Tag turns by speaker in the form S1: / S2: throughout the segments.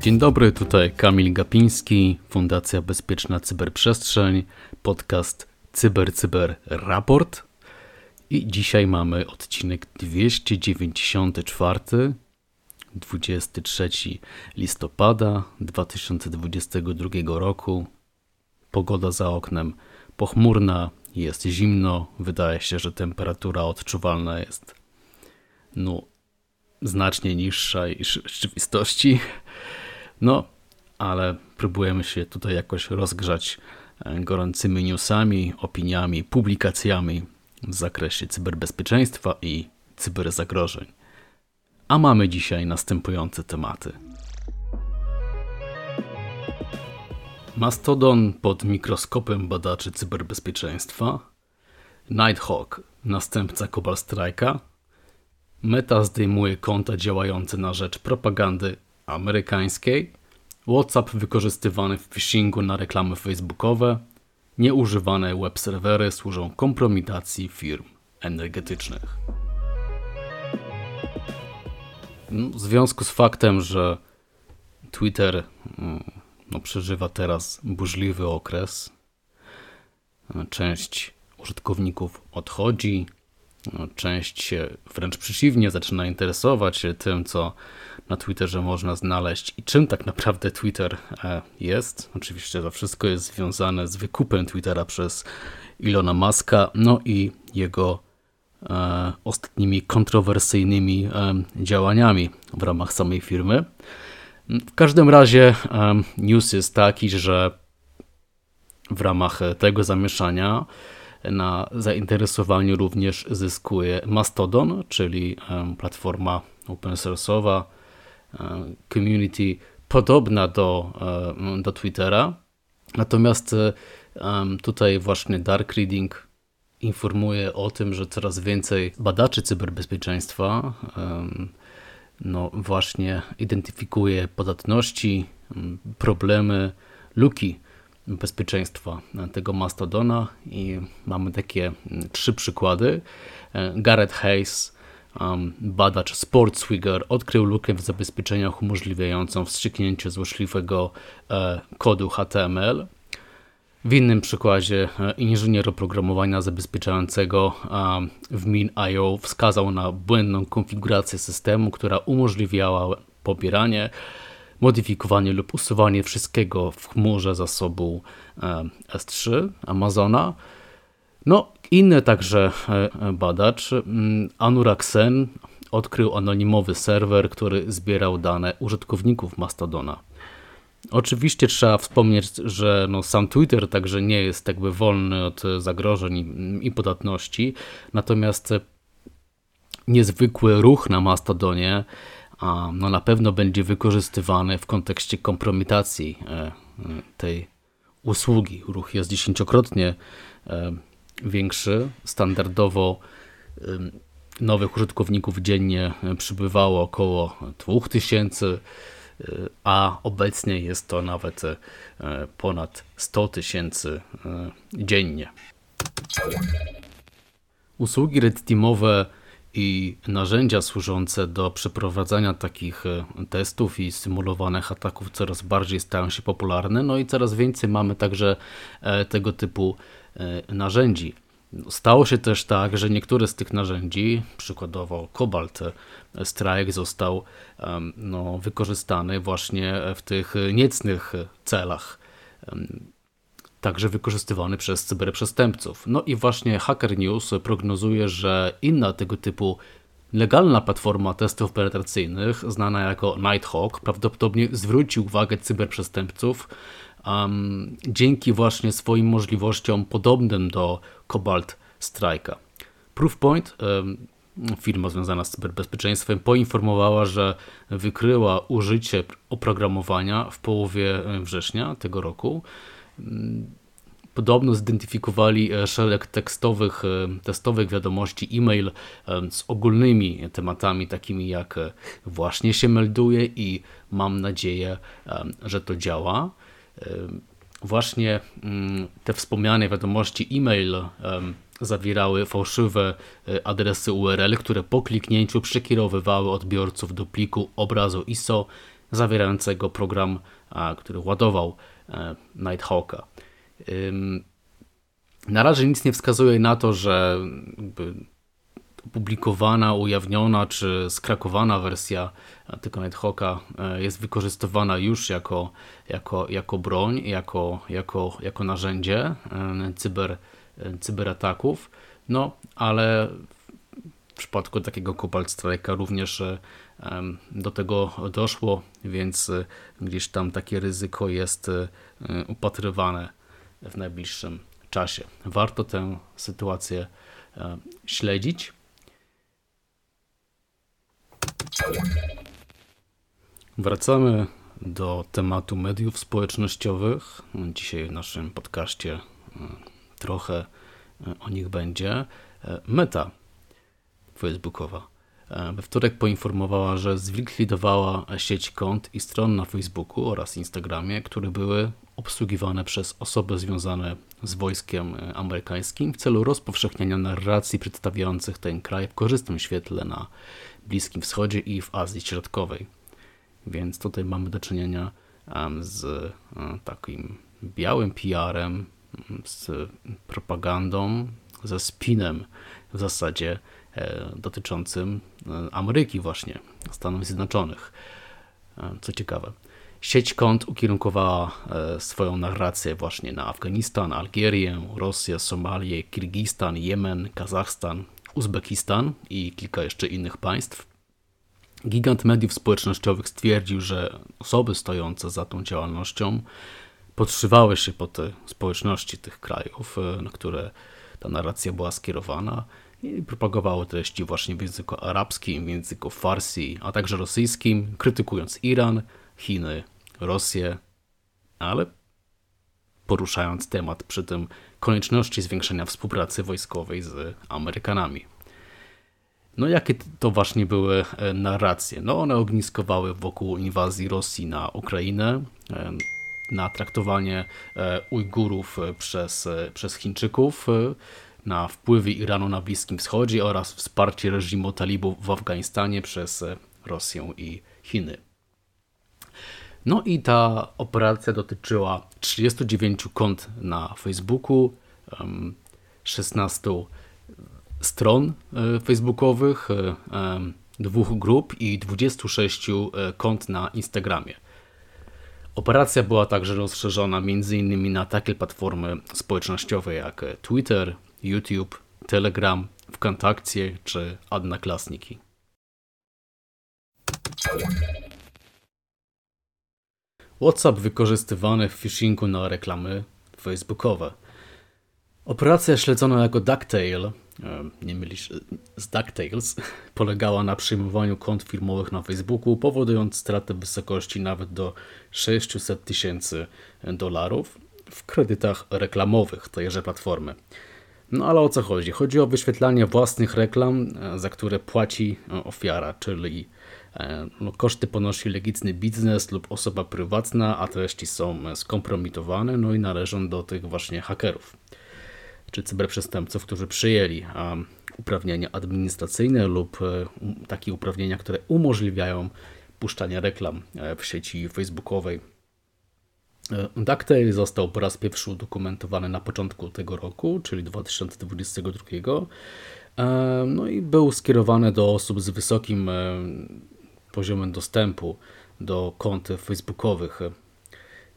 S1: Dzień dobry, tutaj Kamil Gapiński, Fundacja Bezpieczna Cyberprzestrzeń, podcast Cyber Cyber Raport. I dzisiaj mamy odcinek 294, 23 listopada 2022 roku. Pogoda za oknem pochmurna, jest zimno, wydaje się, że temperatura odczuwalna jest no, znacznie niższa niż rzeczywistości. No, ale próbujemy się tutaj jakoś rozgrzać e, gorącymi newsami, opiniami, publikacjami w zakresie cyberbezpieczeństwa i cyberzagrożeń. A mamy dzisiaj następujące tematy. Mastodon pod mikroskopem badaczy cyberbezpieczeństwa, Nighthawk, następca Cobalt Strike'a, Meta zdejmuje konta działające na rzecz propagandy amerykańskiej, WhatsApp wykorzystywany w phishingu na reklamy facebookowe, nieużywane web serwery służą kompromitacji firm energetycznych. No, w związku z faktem, że Twitter mm, no, przeżywa teraz burzliwy okres, część użytkowników odchodzi, no, część się wręcz przeciwnie zaczyna interesować tym, co na Twitterze można znaleźć i czym tak naprawdę Twitter e, jest. Oczywiście to wszystko jest związane z wykupem Twittera przez Ilona Muska, no i jego e, ostatnimi kontrowersyjnymi e, działaniami w ramach samej firmy. W każdym razie news jest taki, że w ramach tego zamieszania na zainteresowaniu również zyskuje Mastodon, czyli platforma open source'owa, community podobna do, do Twittera. Natomiast tutaj właśnie Dark Reading informuje o tym, że coraz więcej badaczy cyberbezpieczeństwa no właśnie identyfikuje podatności, problemy, luki bezpieczeństwa tego Mastodona i mamy takie mm, trzy przykłady. E, Gareth Hayes, badacz SportsWigger, odkrył lukę w zabezpieczeniach umożliwiającą wstrzyknięcie złośliwego e, kodu HTML. W innym przykładzie e, inżynier oprogramowania zabezpieczającego w Min.io wskazał na błędną konfigurację systemu, która umożliwiała pobieranie modyfikowanie lub usuwanie wszystkiego w chmurze zasobu e, S3 Amazona. No, inny także e, badacz, mm, Anurag Sen, odkrył anonimowy serwer, który zbierał dane użytkowników Mastodona. Oczywiście trzeba wspomnieć, że no sam Twitter także nie jest jakby wolny od zagrożeń i, podatności, natomiast niezwykły ruch na Mastodonie no na pewno będzie wykorzystywany w kontekście kompromitacji e, e, tej usługi. Ruch jest dziesięciokrotnie e, większy. Standardowo nowych użytkowników dziennie przybywało około 2000, a obecnie jest to nawet ponad 100 tysięcy dziennie. Usługi red teamowe i narzędzia służące do przeprowadzania takich e, testów i symulowanych ataków coraz bardziej stają się popularne, no i coraz więcej mamy także e, tego typu e, narzędzi. Stało się też tak, że niektóre z tych narzędzi, przykładowo Cobalt Strike, został no, wykorzystany właśnie w tych niecnych celach także wykorzystywany przez cyberprzestępców. No i właśnie Hacker News prognozuje, że inna tego typu legalna platforma testów penetracyjnych, znana jako Nighthawk, prawdopodobnie zwróci uwagę cyberprzestępców um, dzięki właśnie swoim możliwościom podobnym do Cobalt Strike'a. Proofpoint, um, firma związana z cyberbezpieczeństwem, poinformowała, że wykryła użycie oprogramowania w połowie września tego roku Podobno zidentyfikowali e, szereg tekstowych, e, testowych wiadomości e-mail e, z ogólnymi tematami, takimi jak właśnie się melduje i mam nadzieję, że to działa. Właśnie mm, te wspomniane wiadomości e-mail zawierały fałszywe e, adresy URL, które po kliknięciu przekierowywały odbiorców do pliku obrazu ISO zawierającego program, który ładował e, Nighthawka. Na razie nic nie wskazuje na to, że opublikowana, ujawniona czy skrakowana wersja tylko Nighthawka e, jest wykorzystywana już jako, jako, jako broń, jako, jako, jako narzędzie cyber, cyberataków. No, ale w przypadku takiego Cobalt Strike'a również do tego doszło, więc e, gdzieś tam takie ryzyko jest e, upatrywane w najbliższym czasie. Warto tę sytuację e, śledzić. Wracamy do tematu mediów społecznościowych. Dzisiaj w naszym podcaście trochę o nich będzie. Meta facebookowa E, we wtorek poinformowała, że zlikwidowała sieć kont i stron na Facebooku oraz Instagramie, które były obsługiwane przez osoby związane z wojskiem e, amerykańskim w celu rozpowszechniania narracji przedstawiających ten kraj w korzystnym świetle na Bliskim Wschodzie i w Azji Środkowej. Więc tutaj mamy do czynienia z e, takim białym PR-em, z propagandą, ze spinem w zasadzie E, dotyczącym Ameryki właśnie, Stanów Zjednoczonych. Co ciekawe. Sieć kont ukierunkowała swoją narrację właśnie na Afganistan, Algierię, Rosję, Somalię, Kirgistan, Jemen, Kazachstan, Uzbekistan i kilka jeszcze innych państw. Gigant mediów społecznościowych stwierdził, że osoby stojące za tą działalnością podszywały się po te społeczności tych krajów, na które ta narracja była skierowana i propagowało treści właśnie w języku arabskim, w języku farsi, a także rosyjskim, krytykując Iran, Chiny, Rosję, ale poruszając temat przy tym konieczności zwiększenia współpracy wojskowej z Amerykanami. No jakie to właśnie były e, narracje? No one ogniskowały wokół inwazji Rosji na Ukrainę, e, na traktowanie e, Ujgurów przez, przez Chińczyków, na wpływy Iranu na Bliskim Wschodzie oraz wsparcie reżimu talibów w Afganistanie przez Rosję i Chiny. No i ta operacja dotyczyła 39 kont na Facebooku, 16 stron e, facebookowych, e, dwóch grup i 26 e, kont na Instagramie. Operacja była także rozszerzona m.in. na takie platformy społecznościowe jak Twitter, YouTube, Telegram, WKontakcie czy Adnaklasniki. WhatsApp wykorzystywany w phishingu na reklamy facebookowe. Operacja śledzona jako DuckTale, e, nie mylisz z DuckTales, polegała na przyjmowaniu kont firmowych na Facebooku, powodując stratę wysokości nawet do 600 tysięcy dolarów w kredytach reklamowych tejże platformy. No ale o co chodzi? Chodzi o wyświetlanie własnych reklam, e, za które płaci e, ofiara, czyli e, koszty ponosi legitny biznes lub osoba prywatna, a treści są skompromitowane, no i należą do tych właśnie hakerów czy cyberprzestępców, którzy przyjęli uprawnienia administracyjne lub takie uprawnienia, które umożliwiają puszczanie reklam w sieci facebookowej E, DuckTale został po raz pierwszy udokumentowany na początku tego roku, czyli 2022. E, no i był skierowany do osób z wysokim e, poziomem dostępu do kont facebookowych,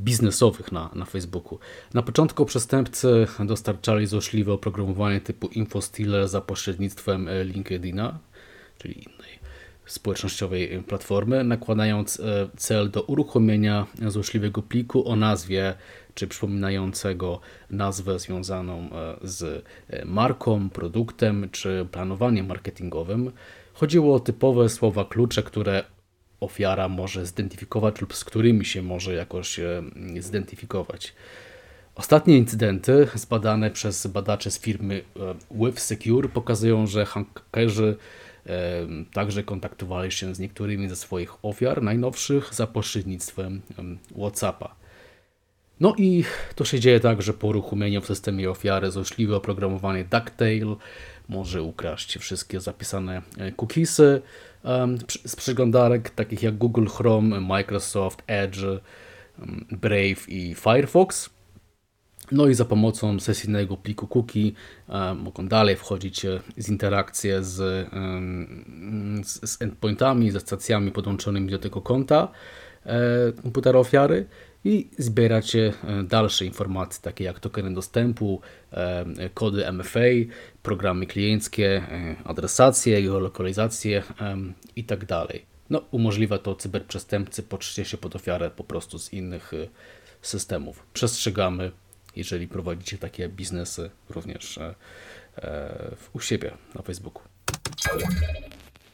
S1: biznesowych na, na Facebooku. Na początku przestępcy dostarczali złośliwe oprogramowanie typu InfoStealer za pośrednictwem LinkedIna, czyli innej społecznościowej platformy, nakładając e, cel do uruchomienia złośliwego pliku o nazwie czy przypominającego nazwę związaną e, z marką, produktem czy planowaniem marketingowym. Chodziło o typowe słowa klucze, które ofiara może zidentyfikować lub z którymi się może jakoś zidentyfikować. Ostatnie incydenty zbadane przez badaczy z firmy With Secure pokazują, że hakerzy Także kontaktowali się z niektórymi ze swoich ofiar najnowszych za pośrednictwem WhatsAppa. No i to się dzieje tak, że po uruchomieniu w systemie ofiary złośliwe oprogramowanie DuckTale może ukraść wszystkie zapisane e, cookiesy z przeglądarek takich jak Google Chrome, Microsoft Edge, Brave i Firefox. No i za pomocą sesyjnego pliku cookie mogą dalej wchodzić e, z interakcje z, z, z endpointami, ze stacjami podłączonymi do tego konta e, komputera ofiary i zbieracie e, dalsze informacje, takie jak tokeny dostępu, kody MFA, programy klienckie, e, adresację, geolokalizację itd. Tak no, umożliwia to cyberprzestępcy podszycie się pod ofiarę po prostu z innych systemów. Przestrzegamy, jeżeli prowadzicie takie biznesy również u siebie na Facebooku.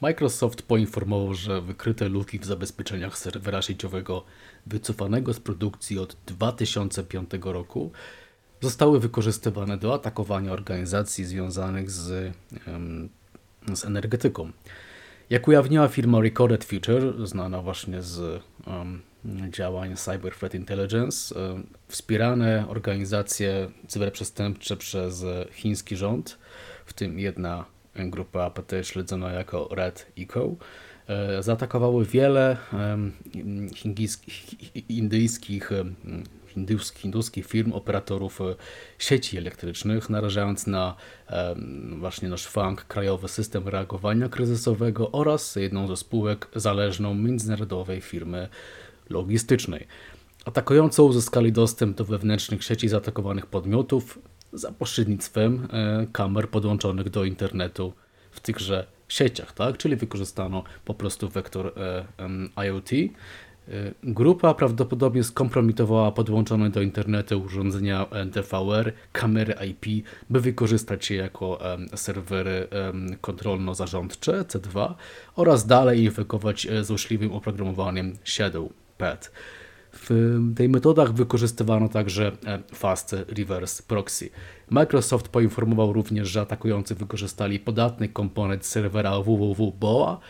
S1: Microsoft poinformował, że wykryte luki w zabezpieczeniach serwera sieciowego wycofanego z produkcji od 2005 roku zostały wykorzystywane do atakowania organizacji związanych z, z energetyką. Jak ujawniła firma Recorded Future, znana właśnie z działań Cyber Threat Intelligence, um, wspierane organizacje cyberprzestępcze przez chiński rząd, w tym jedna grupa APT śledzona jako Red Eco, e, zaatakowały wiele indyjskich, hinduskich firm, operatorów e, sieci elektrycznych, narażając na właśnie nasz FANG, Krajowy System Reagowania Kryzysowego oraz jedną ze spółek zależną międzynarodowej firmy logistycznej. Atakująco uzyskali dostęp do wewnętrznych sieci zaatakowanych podmiotów, za pośrednictwem e, kamer podłączonych do internetu w tychże sieciach, tak? czyli wykorzystano po prostu wektor e, IoT. E, grupa prawdopodobnie skompromitowała podłączone do internetu urządzenia NTVR, kamery IP, by wykorzystać je jako serwery kontrolno-zarządcze C2 oraz dalej infekować złośliwym oprogramowaniem ShadowPad. W tej metodach wykorzystywano także e, Fast Reverse Proxy. Microsoft poinformował również, że atakujący wykorzystali podatny komponent serwera www.boa,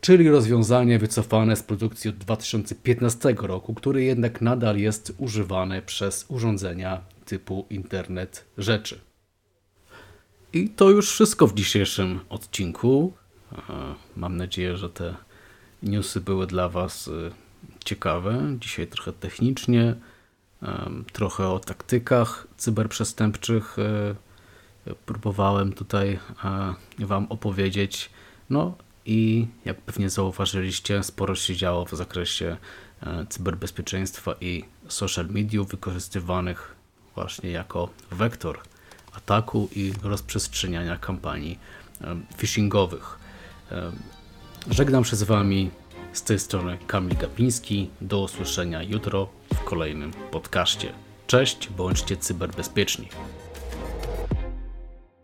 S1: czyli rozwiązanie wycofane z produkcji od 2015 roku, który jednak nadal jest używany przez urządzenia typu Internet Rzeczy. I to już wszystko w dzisiejszym odcinku. Mam nadzieję, że te newsy były dla Was e, ciekawe. Dzisiaj trochę technicznie, trochę o taktykach cyberprzestępczych e, próbowałem tutaj e, Wam opowiedzieć. No i jak pewnie zauważyliście, sporo się działo w zakresie e, cyberbezpieczeństwa i social mediów wykorzystywanych właśnie jako wektor ataku i rozprzestrzeniania kampanii phishingowych. Żegnam się z Wami. Z tej strony Kamil Gapiński. Do usłyszenia jutro w kolejnym podcaście. Cześć, bądźcie cyberbezpieczni.